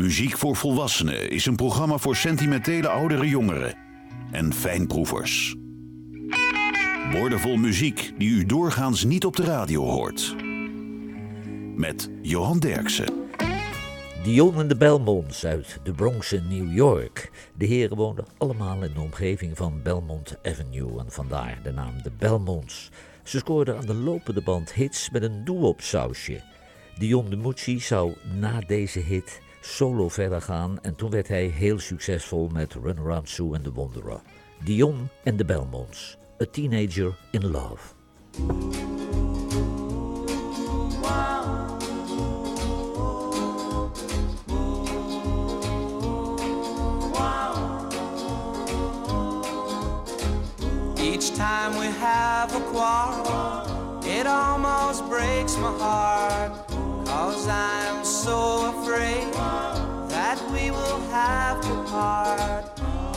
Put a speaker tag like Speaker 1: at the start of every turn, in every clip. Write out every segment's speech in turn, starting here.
Speaker 1: Muziek voor Volwassenen is een programma voor sentimentele oudere jongeren en fijnproevers. Woordenvol muziek die u doorgaans niet op de radio hoort. Met Johan Derksen.
Speaker 2: Dion en de Belmonts uit de Bronx in New York. De heren woonden allemaal in de omgeving van Belmont Avenue en vandaar de naam de Belmonts. Ze scoorden aan de lopende band hits met een doe-op sausje. Dion de Mucci zou na deze hit solo verder gaan en toen werd hij heel succesvol met Run Around Sue and the Wanderer. Dion en de Belmonts, A Teenager in Love.
Speaker 3: Each time we have a quarrel, it almost breaks my heart. Cause I'm so afraid that we will have to part.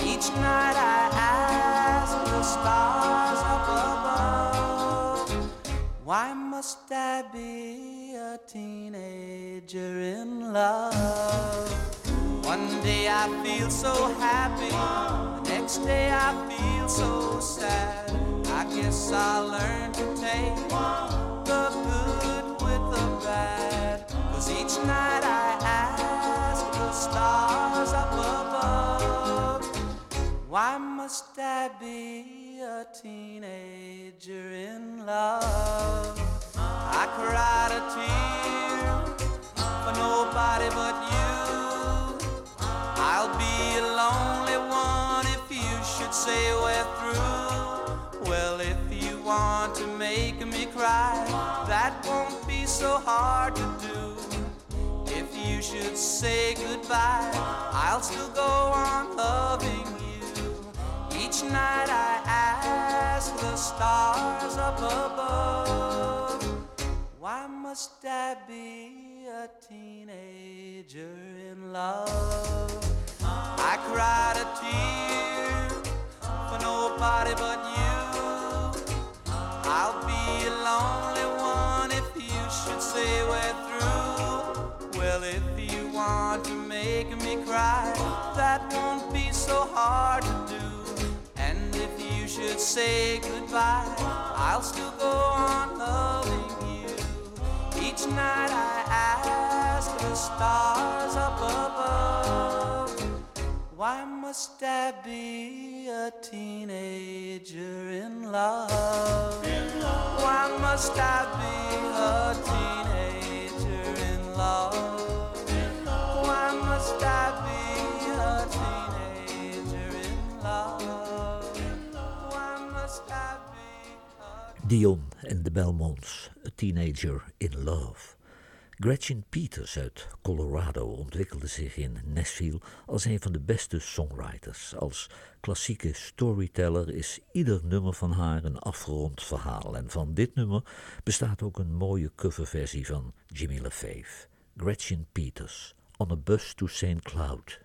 Speaker 3: Each night I ask the stars up above, why must I be a teenager in love? One day I feel so happy, the next day I feel so sad. I guess I'll learn to take the good bad. Cause each night I ask the stars up above, why must I be a teenager in love? I cried a tear for nobody but you. I'll be a lonely one if you should say we're through. Well, if you want to make me cry, so hard to do. If you should say goodbye, I'll still go on loving you. Each night I ask the stars up above, why must I be a teenager in love? I cried a tear for nobody but you. I'll be a should say we're through. Well, if you want to make me cry, that won't be so hard to do. And if you should say goodbye, I'll still go on loving you. Each night I ask the stars up above, why must I be a teenager in love? Why must I be a teenager in love? Why must I be a teenager in love? Why must I be
Speaker 2: Dion en de Belmonts, A Teenager in Love. Gretchen Peters uit Colorado ontwikkelde zich in Nashville als een van de beste songwriters. Als klassieke storyteller is ieder nummer van haar een afgerond verhaal. En van dit nummer bestaat ook een mooie coverversie van Jimmy LaFave. Gretchen Peters, On a Bus to St. Cloud.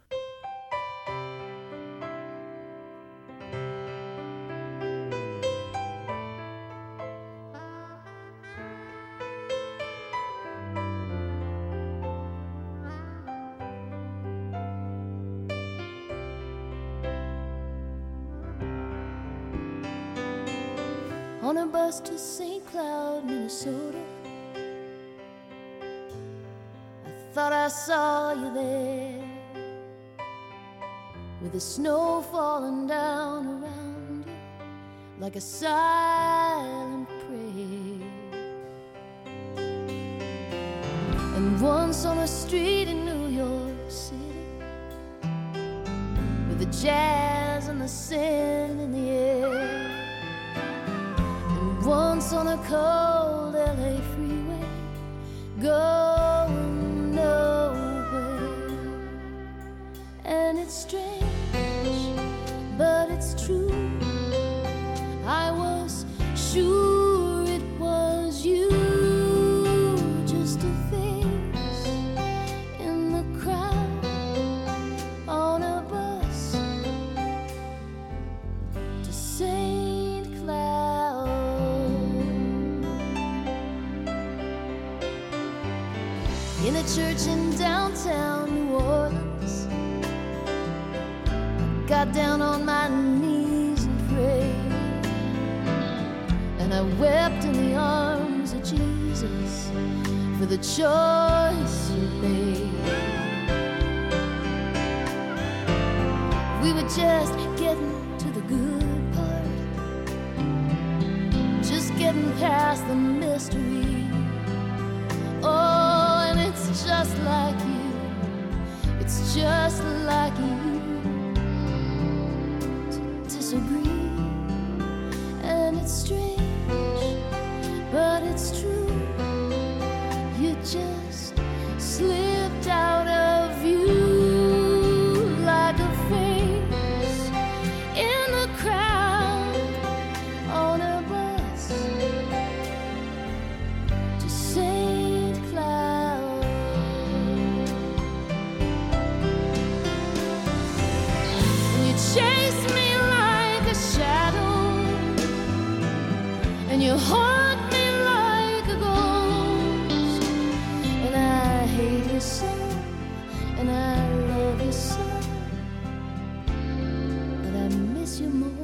Speaker 4: A silent prayer. And once on a street in New York City with the jazz and the sin in the air. And once on a cold LA freeway, going church in downtown New Orleans. I got down on my knees and prayed, and I wept in the arms of Jesus for the choice you made. We were just getting to the good part, just getting past the just like you. miss you most.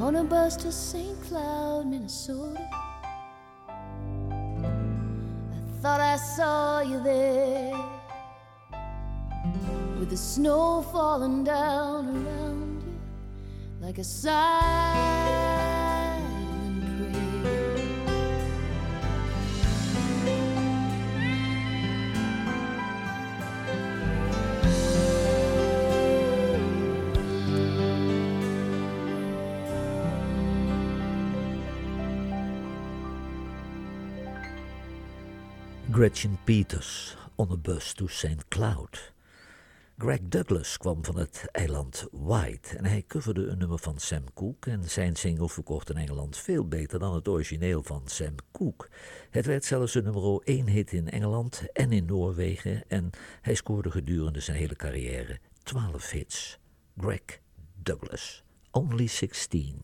Speaker 4: On a bus to St. you there with the snow falling down around you like a sigh.
Speaker 2: Gretchen Peters on a bus to St. Cloud. Greg Douglas kwam van het eiland White en hij coverde een nummer van Sam Cooke en zijn single verkocht in Engeland veel beter dan het origineel van Sam Cooke. Het werd zelfs een nummer 1 hit in Engeland en in Noorwegen en hij scoorde gedurende zijn hele carrière 12 hits. Greg Douglas, Only
Speaker 5: Only 16.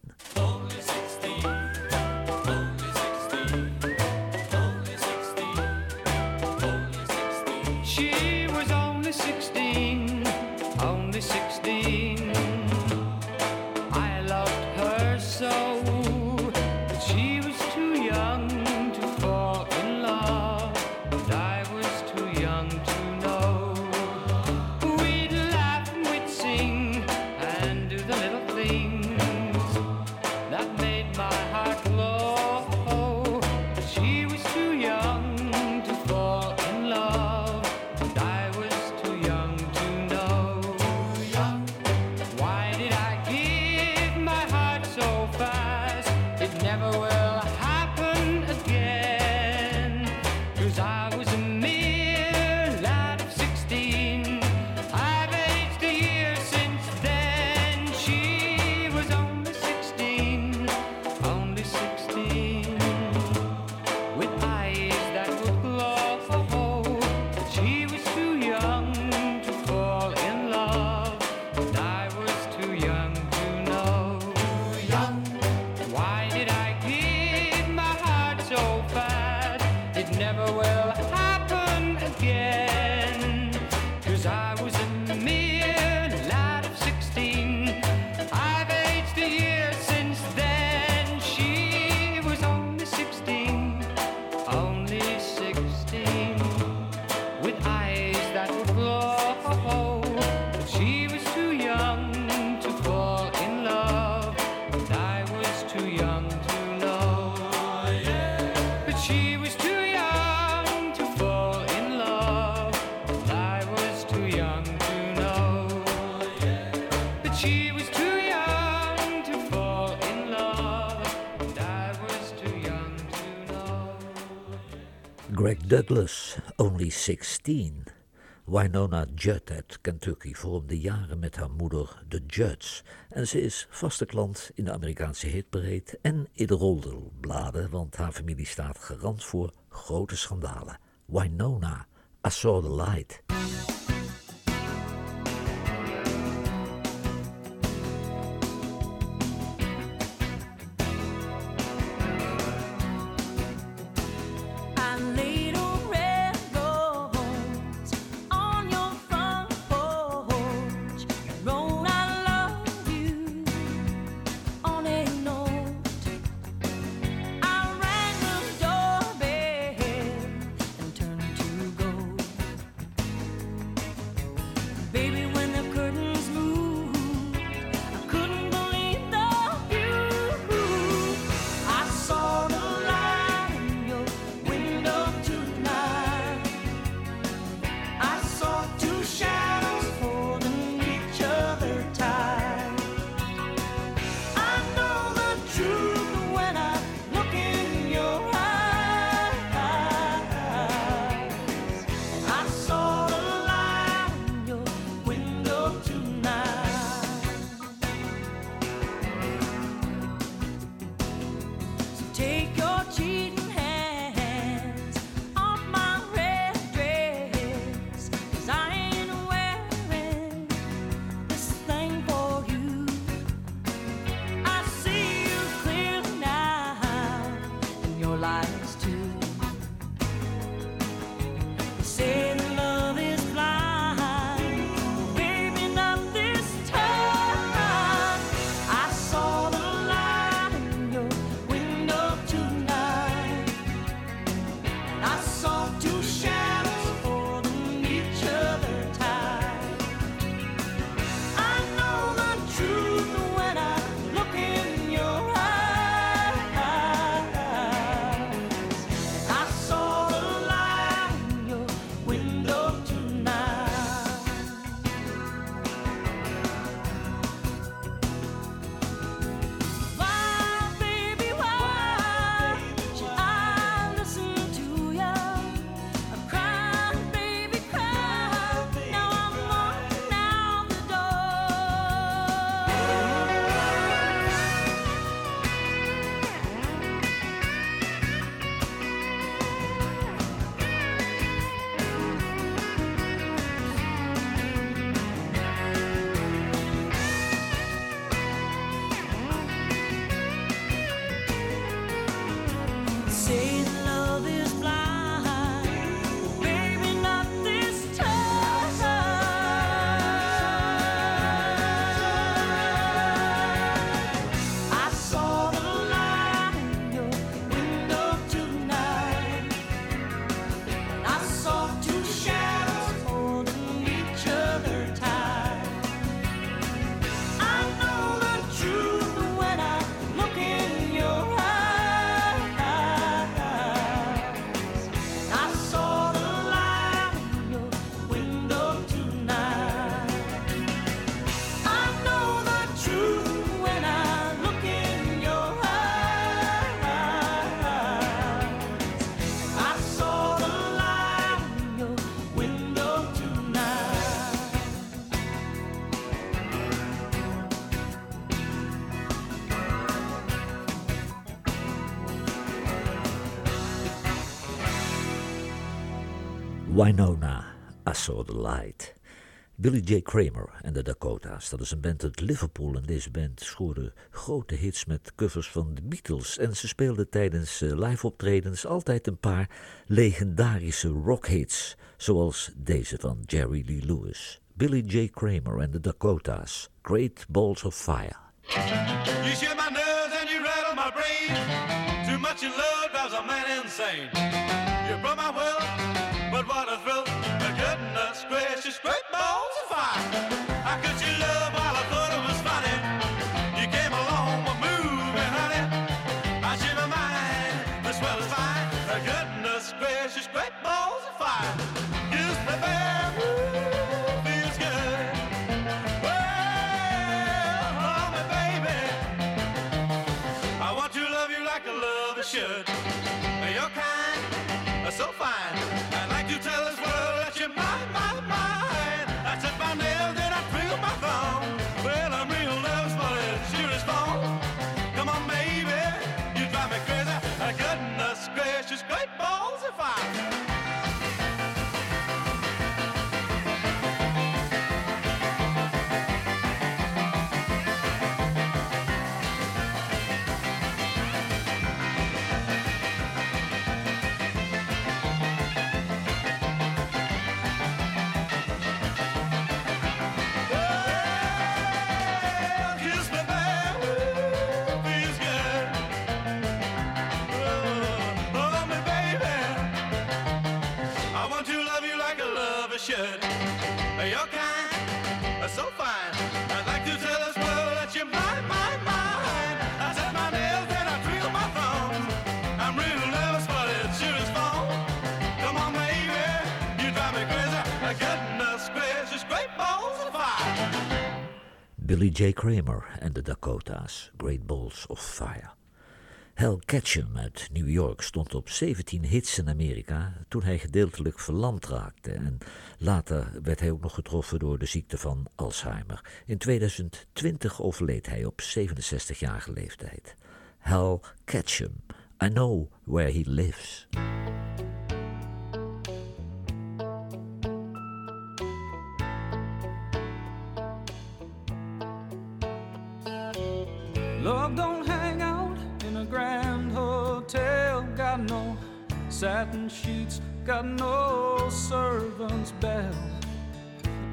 Speaker 2: Douglas, only 16.
Speaker 6: Winona Judd uit Kentucky vormde jaren met haar moeder de Judds. En ze is vaste klant in de Amerikaanse hitparade en in de roddelbladen, want haar familie staat garant voor grote schandalen. Winona, I saw the light. Winona, I Saw the Light. Billy J. Kramer en de Dakota's, dat is een band uit Liverpool. En deze band scoorde grote hits met covers van de Beatles. En ze speelden tijdens eh, live optredens altijd een paar legendarische rockhits. Zoals deze van Jerry Lee Lewis. Billy J. Kramer en de Dakota's, Great Balls of Fire.
Speaker 7: You share my nerves and you rattle my brain. Too much in love drives a man insane. You broke my but what a thrill. The goodness gracious, great balls of fire. How could you love while I thought it was funny? You came along, were moving, honey. I share my mind, the swell is fine. The goodness gracious, great balls
Speaker 2: Billy J. Kramer en de Dakota's, Great Balls of Fire. Hal Ketchum uit New York stond op 17 hits in Amerika toen hij gedeeltelijk verlamd raakte. En later werd hij ook nog getroffen door de ziekte van Alzheimer. In 2020 overleed hij op 67-jarige leeftijd. Hal Ketchum, I Know Where He Lives.
Speaker 8: Love don't hang out in a grand hotel. Got no satin sheets, got no servant's bell.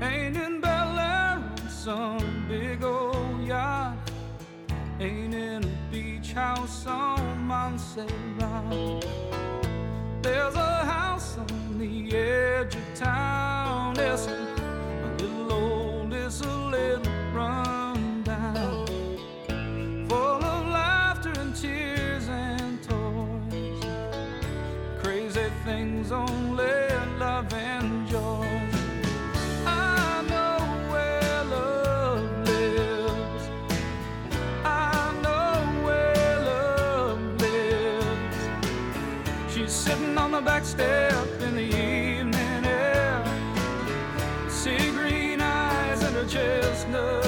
Speaker 8: Ain't in Bel Air on some big old yacht. Ain't in a beach house on Montserrat. There's a house on the edge of town. It's chestnut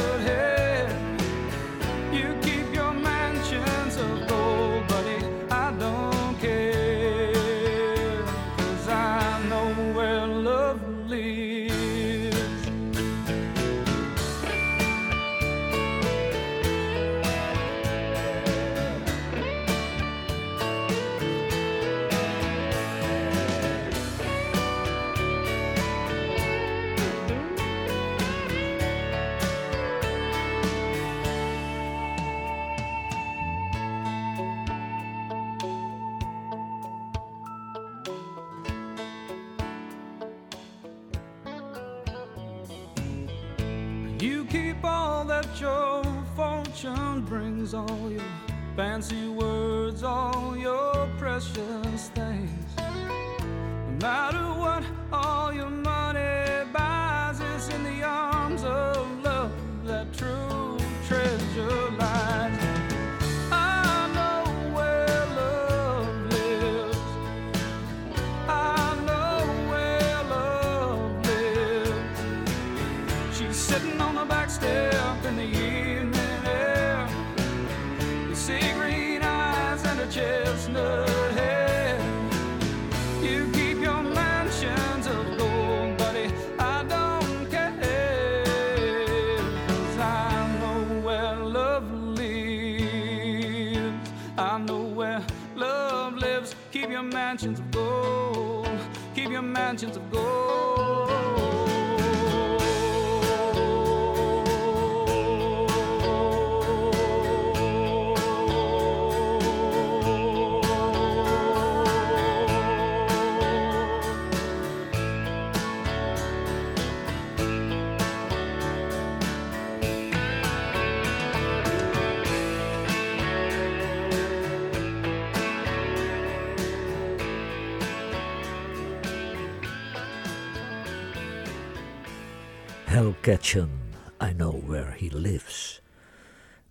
Speaker 8: mansions of gold. Keep your mansions of gold.
Speaker 2: Hal Ketchum, I Know Where He Lives.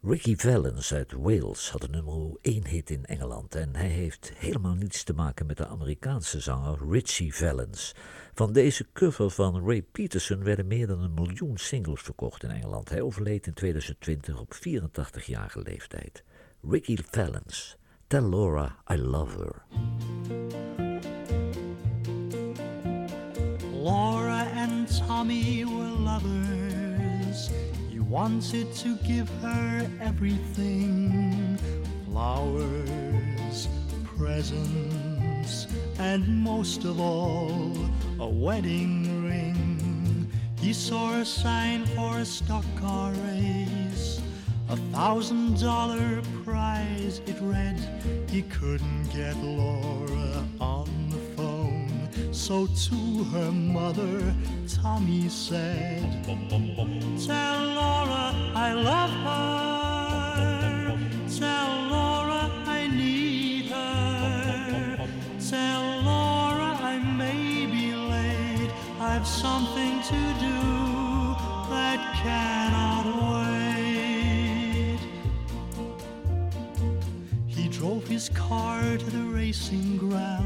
Speaker 2: Ricky Valens uit Wales had een nummer 1 hit in Engeland en hij heeft helemaal niets te maken met de Amerikaanse zanger Richie Valens. Van deze cover van Ray Peterson werden meer dan een miljoen singles verkocht in Engeland. Hij overleed in 2020 op 84-jarige leeftijd. Ricky Valens, Tell Laura I Love Her.
Speaker 9: Laura Tommy were lovers. He wanted to give her everything flowers, presents, and most of all, a wedding ring. He saw a sign for a stock car race. A thousand dollar prize, it read. He couldn't get Laura on. So to her mother, Tommy said, Tell Laura I love her. Tell Laura I need her. Tell Laura I may be late. I've something to do that cannot wait. He drove his car to the racing ground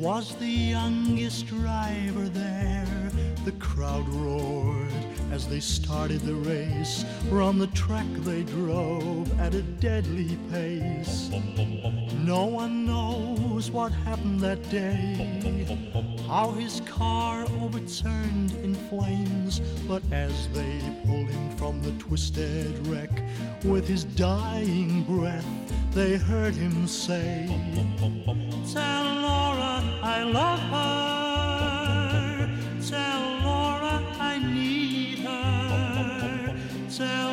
Speaker 9: was the youngest driver there. The crowd roared as they started the race. From the track they drove at a deadly pace. No one knows what happened that day. How his car overturned in flames. But as they pulled him from the twisted wreck, with his dying breath, they heard him say, Tell Laura I love her. Tell Laura I need her. Tell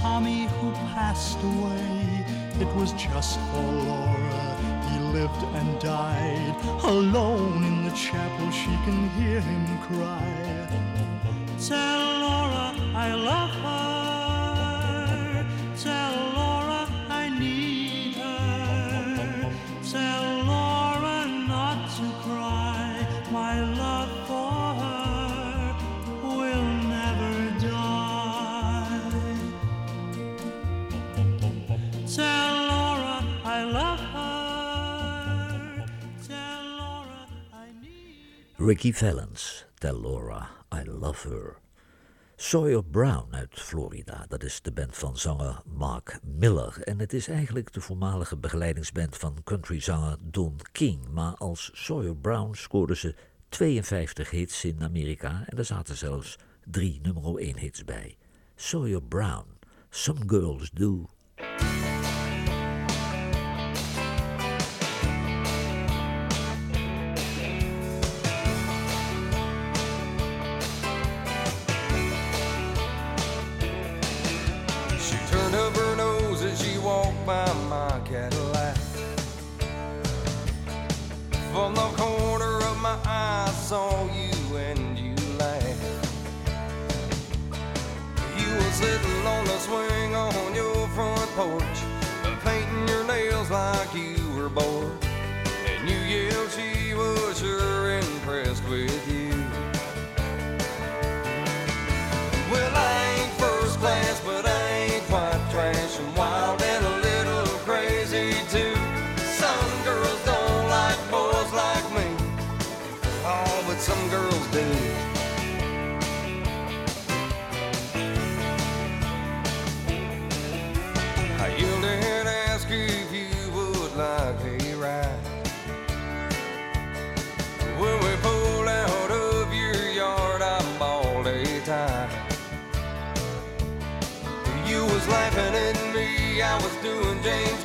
Speaker 9: Tommy who passed away. It was just for Laura. He lived and died alone in the chapel. She can hear him cry. Tell Laura I love
Speaker 2: Ricky Valens, Tell Laura I Love Her. Sawyer Brown uit Florida, dat is de band van zanger Mark Miller. En het is eigenlijk de voormalige begeleidingsband van countryzanger Don King. Maar als Sawyer Brown scoorden ze 52 hits in Amerika en er zaten zelfs drie nummer 1 hits bij. Sawyer Brown, Some Girls Do.
Speaker 10: Was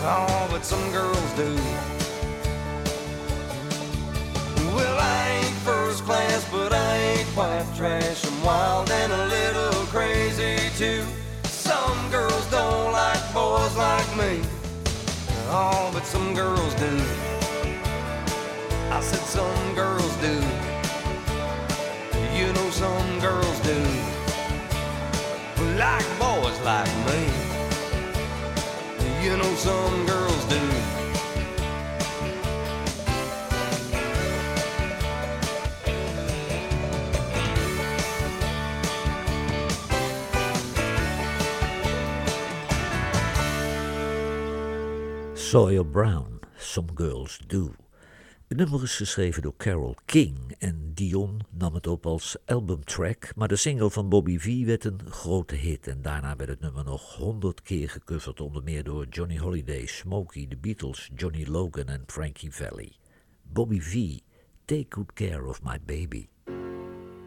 Speaker 10: Oh, but some girls do. Well, I ain't first class, but I ain't quite trash. I'm wild and a little crazy too. Some girls don't like boys like me. Oh, but some girls do. I said some girls do. You know some girls do. Like boys like me you know some girls do.
Speaker 2: Brown, Some Girls Do. Het nummer is geschreven door Carole King en Dion nam het op als albumtrack, maar de single van Bobby V werd een grote hit en daarna werd het nummer nog honderd keer gecoverd, onder meer door Johnny Holiday, Smokey, The Beatles, Johnny Logan en Frankie Valli. Bobby V, Take Good Care of My Baby.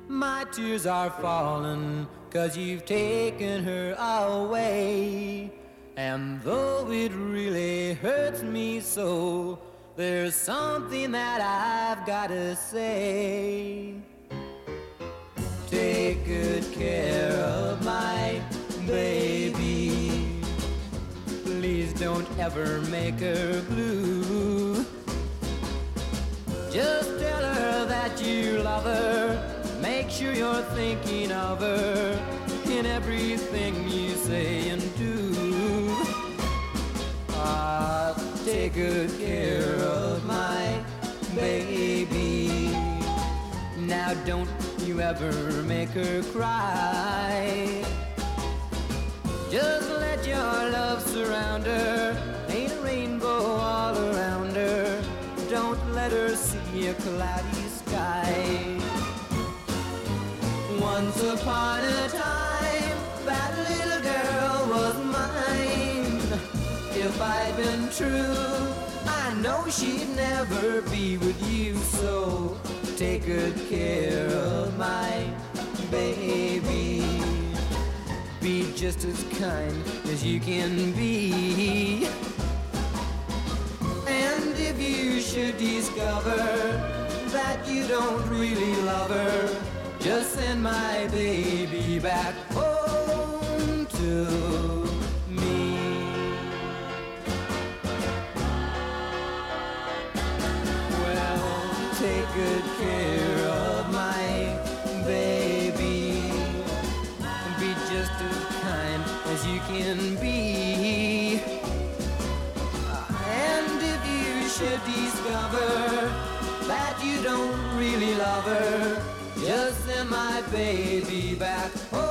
Speaker 6: My tears are falling cause you've taken her away. And though it really hurts me so, there's something that I've gotta say. Take good care of my baby. Please don't ever make her blue. Just tell her that you love her. Make sure you're thinking of her in everything you say and do. Ah, take good care of my baby. Now don't you ever make her cry. Just let your love surround her. Ain't a rainbow all around her. Don't let her see a cloudy sky. Once upon a time, If I'd been true, I know she'd never be with you. So take good care of my baby. Be just as kind as you can be. And if you should discover that you don't really love her, just send my baby back home to good care of my baby. Be just as kind as you can be. And if you should discover that you don't really love her, just send my baby back home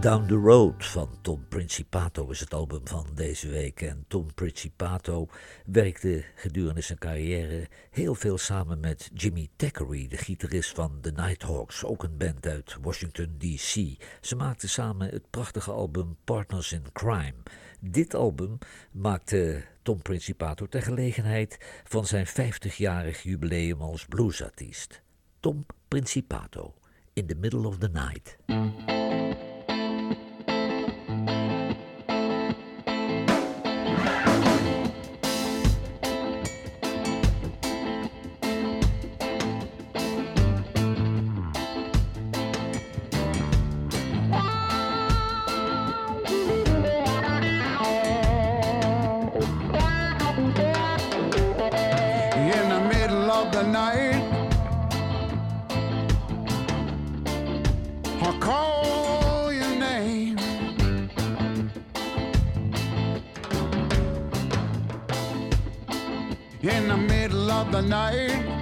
Speaker 2: Down the Road van Tom Principato is het album van deze week. En Tom Principato werkte gedurende zijn carrière heel veel samen met Jimmy Thackeray, de gitarist van The Nighthawks, ook een band uit Washington DC. Ze maakten samen het prachtige album Partners in Crime. Dit album maakte Tom Principato ter gelegenheid van zijn 50-jarig jubileum als bluesartiest. Tom Principato, In the Middle of the Night.
Speaker 11: Of the night,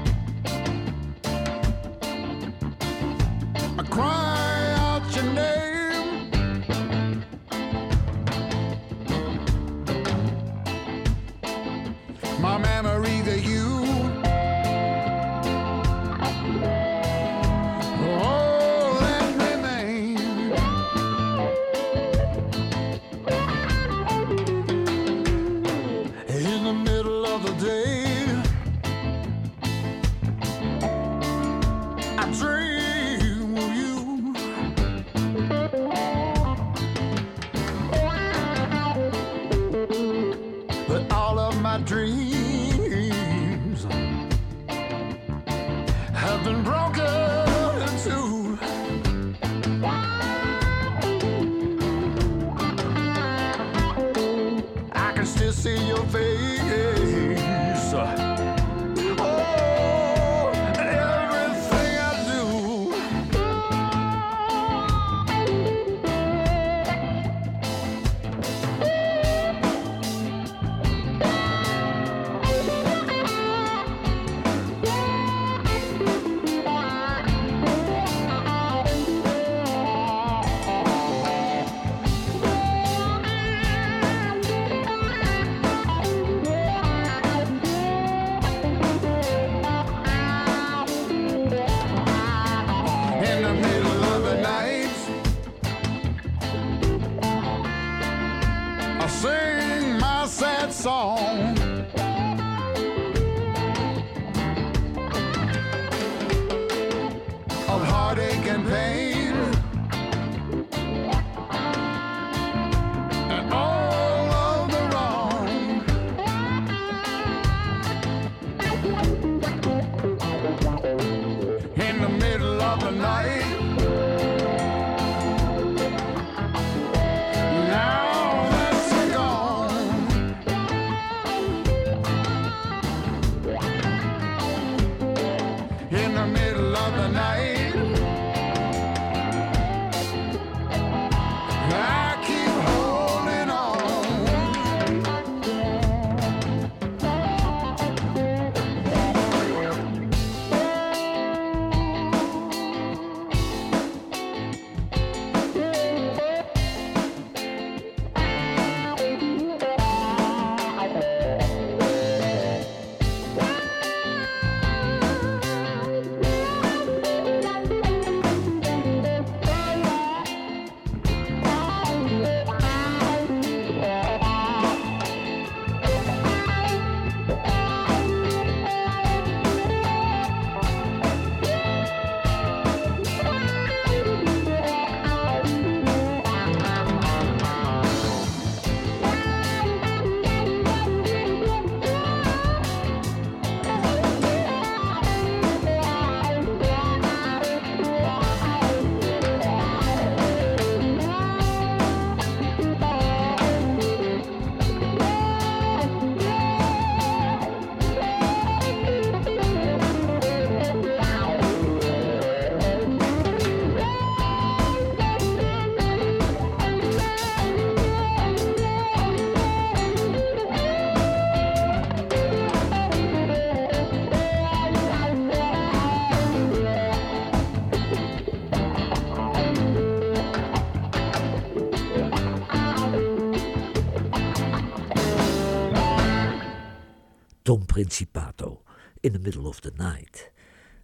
Speaker 6: Principato, In the Middle of the Night.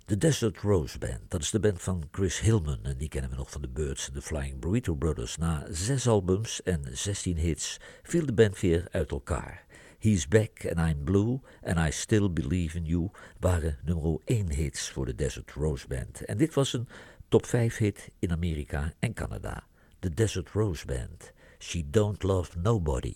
Speaker 6: De Desert Rose Band, dat is de band van Chris Hillman en die kennen we nog van de Birds en de Flying Burrito Brothers. Na zes albums en 16 hits viel de band weer uit elkaar. He's Back and I'm Blue and I Still Believe in You waren nummer 1 hits voor de Desert Rose Band. En dit was een top 5 hit in Amerika en Canada. De Desert Rose Band, She Don't Love Nobody.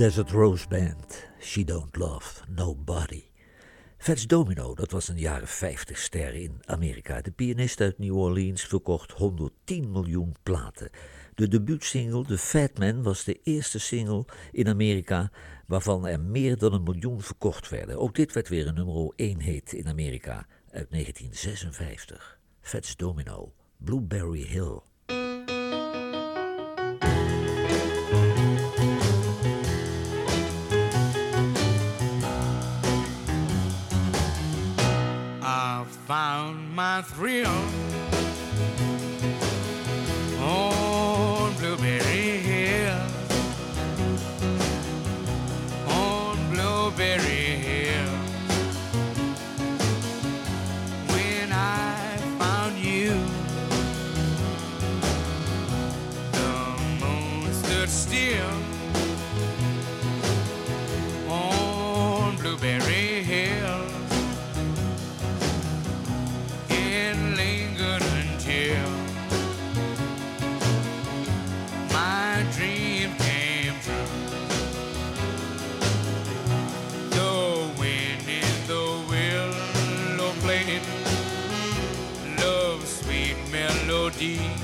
Speaker 2: Desert Rose Band, She Don't Love Nobody. Fats Domino, dat was een jaren 50 ster in Amerika. De pianist uit New Orleans verkocht 110 miljoen platen. De debuutsingle The Fat Man was de eerste single in Amerika waarvan er meer dan een miljoen verkocht werden. Ook dit werd weer een nummer 1 hit in Amerika uit 1956. Fats Domino, Blueberry Hill.
Speaker 12: Found my thrill melody.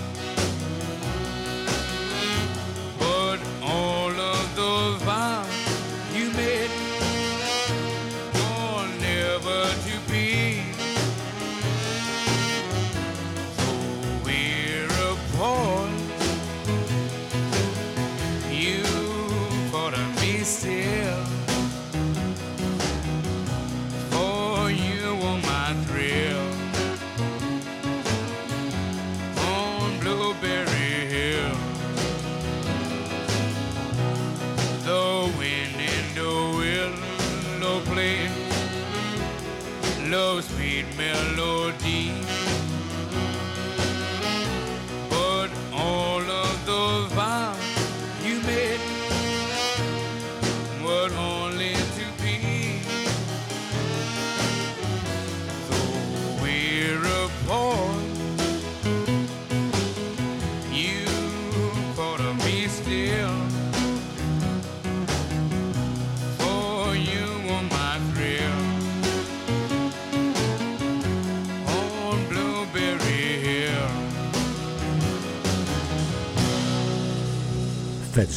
Speaker 12: Play. Love's sweet melody.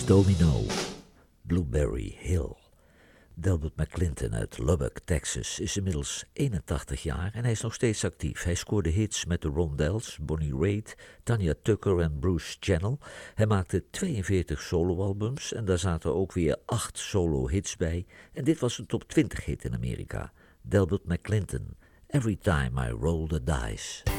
Speaker 2: Domino, Blueberry Hill. Delbert McClinton uit Lubbock, Texas, is inmiddels 81 jaar en hij is nog steeds actief. Hij scoorde hits met de Rondells, Bonnie Raitt, Tanya Tucker en Bruce Channel. Hij maakte 42 soloalbums en daar zaten ook weer 8 solo-hits bij. En dit was een top 20 hit in Amerika. Delbert McClinton, Every Time I Roll the Dice.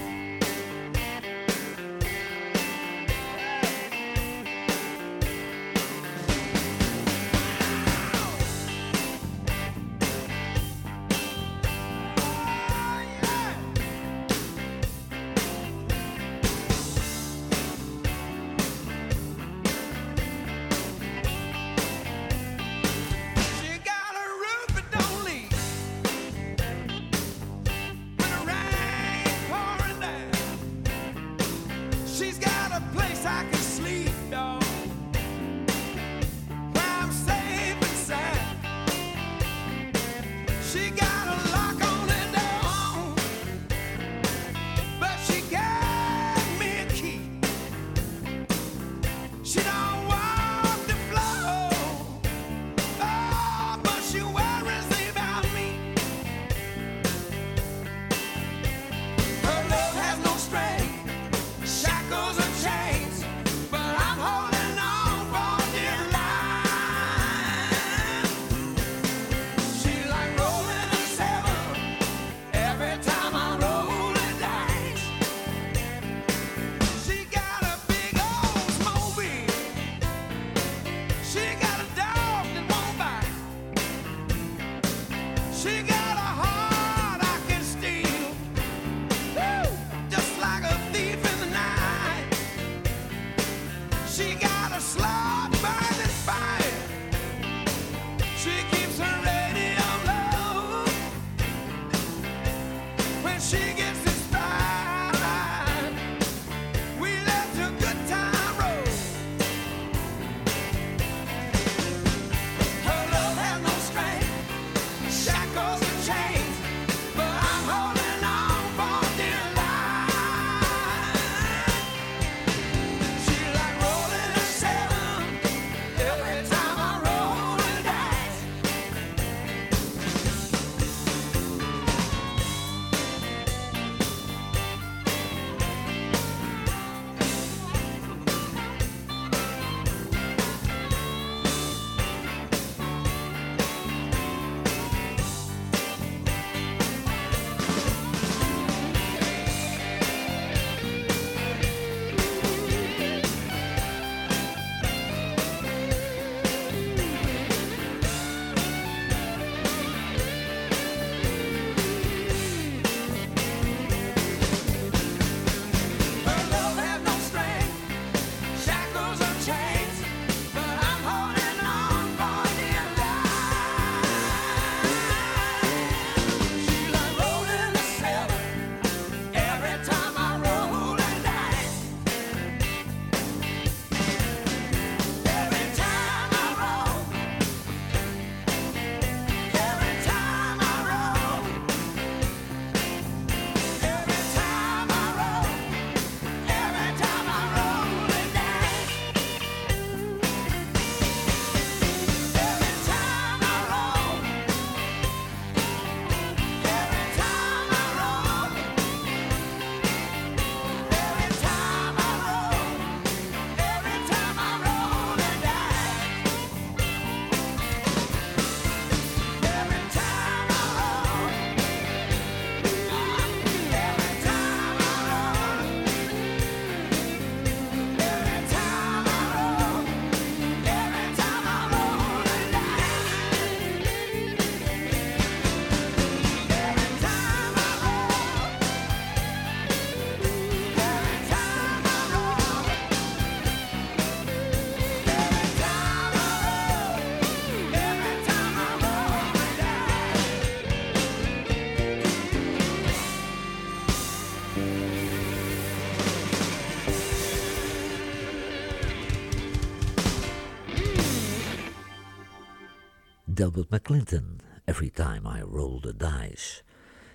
Speaker 13: Delbert McClinton, Every Time I Roll the Dice.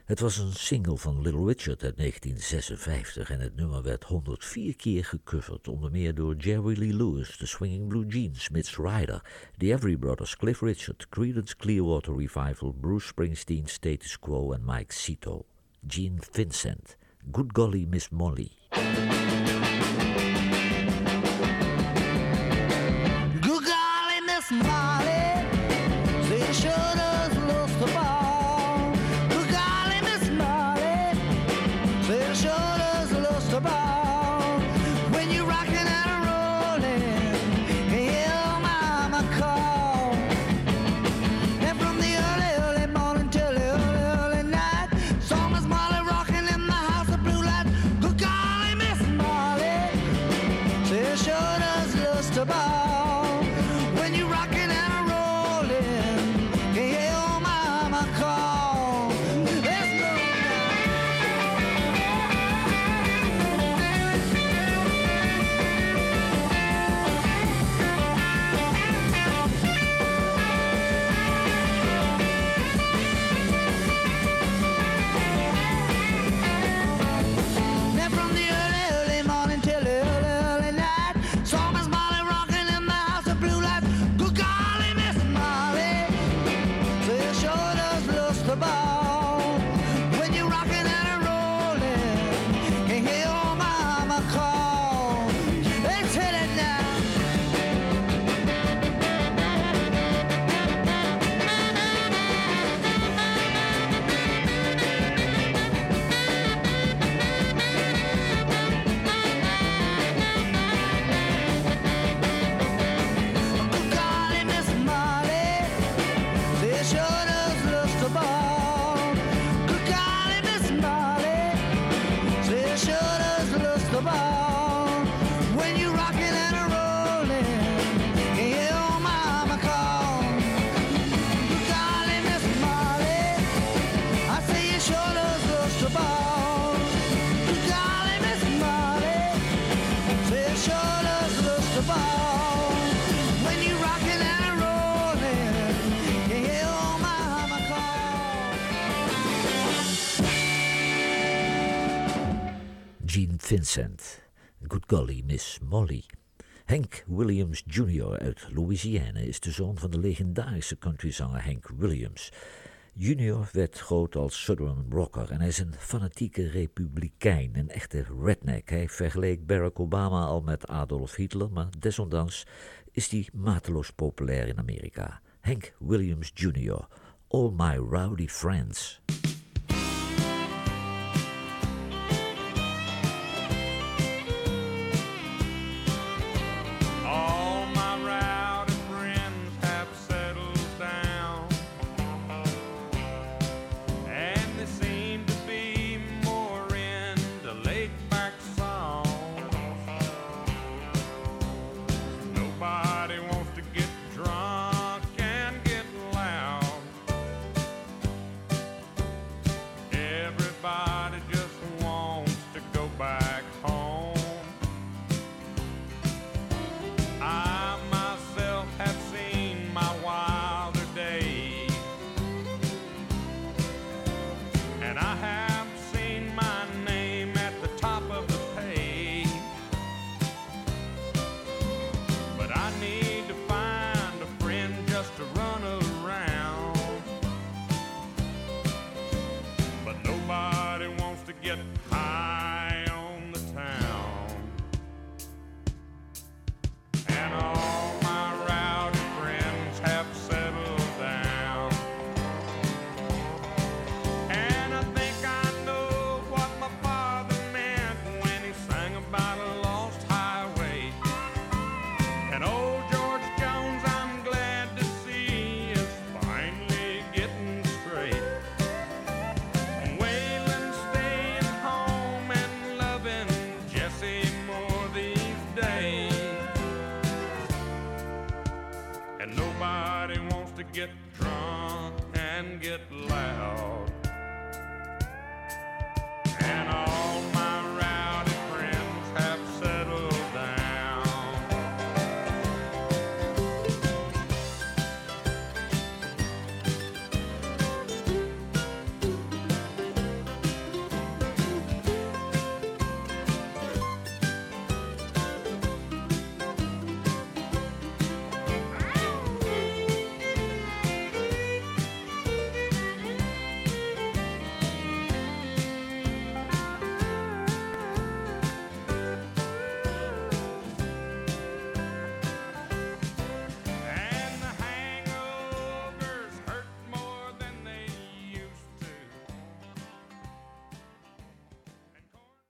Speaker 13: Het was een single van Little Richard uit 1956 en het nummer werd 104 keer gecoverd, onder meer door Jerry Lee Lewis, The Swinging Blue Jeans, Mitch Ryder, The Every Brothers, Cliff Richard, Creedence Clearwater Revival, Bruce Springsteen, Status Quo en Mike Sito. Gene Vincent, Good Golly Miss Molly. goodbye. Vincent, Good Golly, Miss Molly. Hank Williams Jr. uit Louisiana is de zoon van de legendarische countryzanger Hank Williams. Junior werd groot als Southern rocker en hij is een fanatieke republikein, een echte redneck. Hij vergeleek Barack Obama al met Adolf Hitler, maar desondanks is hij mateloos populair in Amerika. Hank Williams Jr., All My Rowdy Friends.